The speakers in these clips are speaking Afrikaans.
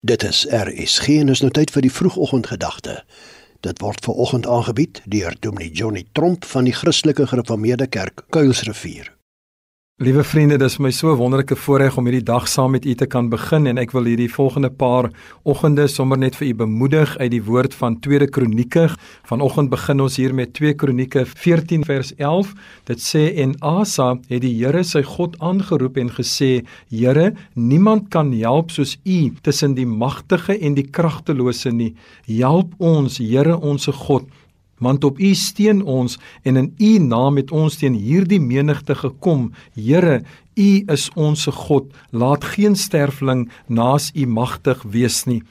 Dit is RSG en is nou tyd vir die vroegoggendgedagte. Dit word ver oggend aangebied deur Dominee Johnny Tromp van die Christelike Gereformeerde Kerk Kuilsrivier. Liewe vriende, dis vir my so 'n wonderlike voorreg om hierdie dag saam met u te kan begin en ek wil hierdie volgende paar oggende sommer net vir u bemoedig uit die woord van Tweede Kronieke. Vanoggend begin ons hier met 2 Kronieke 14 vers 11. Dit sê en Asa het die Here sy God aangeroep en gesê: "Here, niemand kan help soos U tussen die magtige en die kragtelose nie. Help ons, Here onsse God." Want op U steun ons en in U naam het ons teen hierdie menigte gekom. Here, U is ons God. Laat geen sterfling naas U magtig wees nie.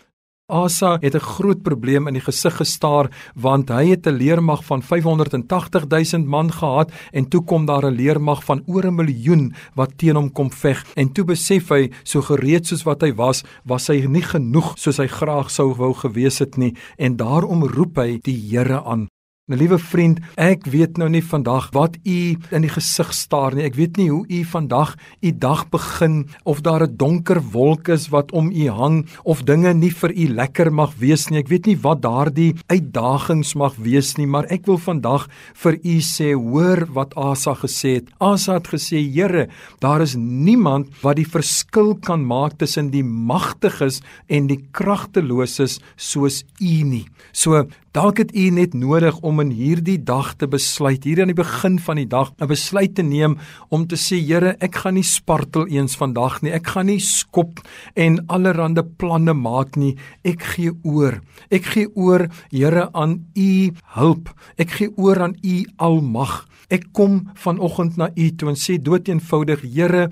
Asa het 'n groot probleem in die gesig gestaar want hy het 'n leermag van 580 000 man gehad en toe kom daar 'n leermag van oor 'n miljoen wat teen hom kom veg en toe besef hy so gereed soos wat hy was was hy nie genoeg soos hy graag sou wou gewees het nie en daarom roep hy die Here aan Nou liewe vriend, ek weet nou nie vandag wat u in die gesig staar nie. Ek weet nie hoe u vandag u dag begin of daar 'n donker wolk is wat om u hang of dinge nie vir u lekker mag wees nie. Ek weet nie wat daardie uitdagings mag wees nie, maar ek wil vandag vir u sê, hoor wat Asa gesê het. Asa het gesê, Here, daar is niemand wat die verskil kan maak tussen die magtiges en die kragteloses soos u nie. So Dalk het u net nodig om in hierdie dag te besluit, hier aan die begin van die dag, 'n besluit te neem om te sê, Here, ek gaan nie spartel eens vandag nie. Ek gaan nie skop en allerlei planne maak nie. Ek gee oor. Ek gee oor, Here, aan u hulp. Ek gee oor aan u almag. Ek kom vanoggend na u toe en sê doeteenvoudig, Here,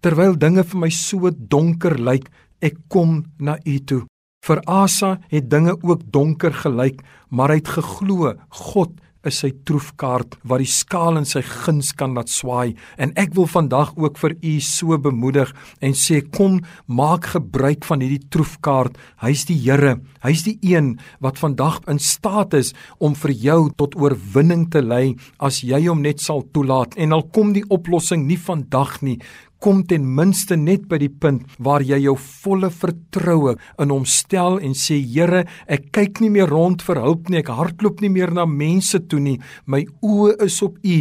terwyl dinge vir my so donker lyk, ek kom na u toe. Vir Asa het dinge ook donker gelyk, maar hy het geglo God is sy troefkaart wat die skaal in sy guns kan laat swaai. En ek wil vandag ook vir u so bemoedig en sê kom maak gebruik van hierdie troefkaart. Hy's die Here. Hy's die een wat vandag in staat is om vir jou tot oorwinning te lei as jy hom net sal toelaat. En al kom die oplossing nie vandag nie kom ten minste net by die punt waar jy jou volle vertroue in hom stel en sê Here, ek kyk nie meer rond vir hulp nie, ek hardloop nie meer na mense toe nie. My oë is op U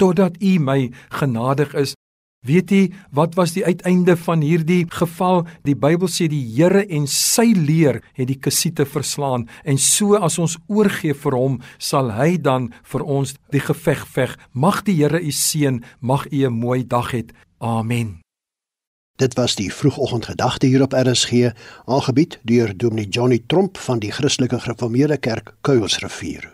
totdat U my genadig is. Weet jy wat was die uiteinde van hierdie geval? Die Bybel sê die Here en sy leer het die Kasiete verslaan en so as ons oorgee vir hom, sal hy dan vir ons die geveg veg. Mag die Here u seën, mag u 'n mooi dag hê. Amen. Dit was die vroegoggendgedagte hier op RSG, aangebied deur Dominee Johnny Tromp van die Christelike Gereformeerde Kerk Kuilsrivier.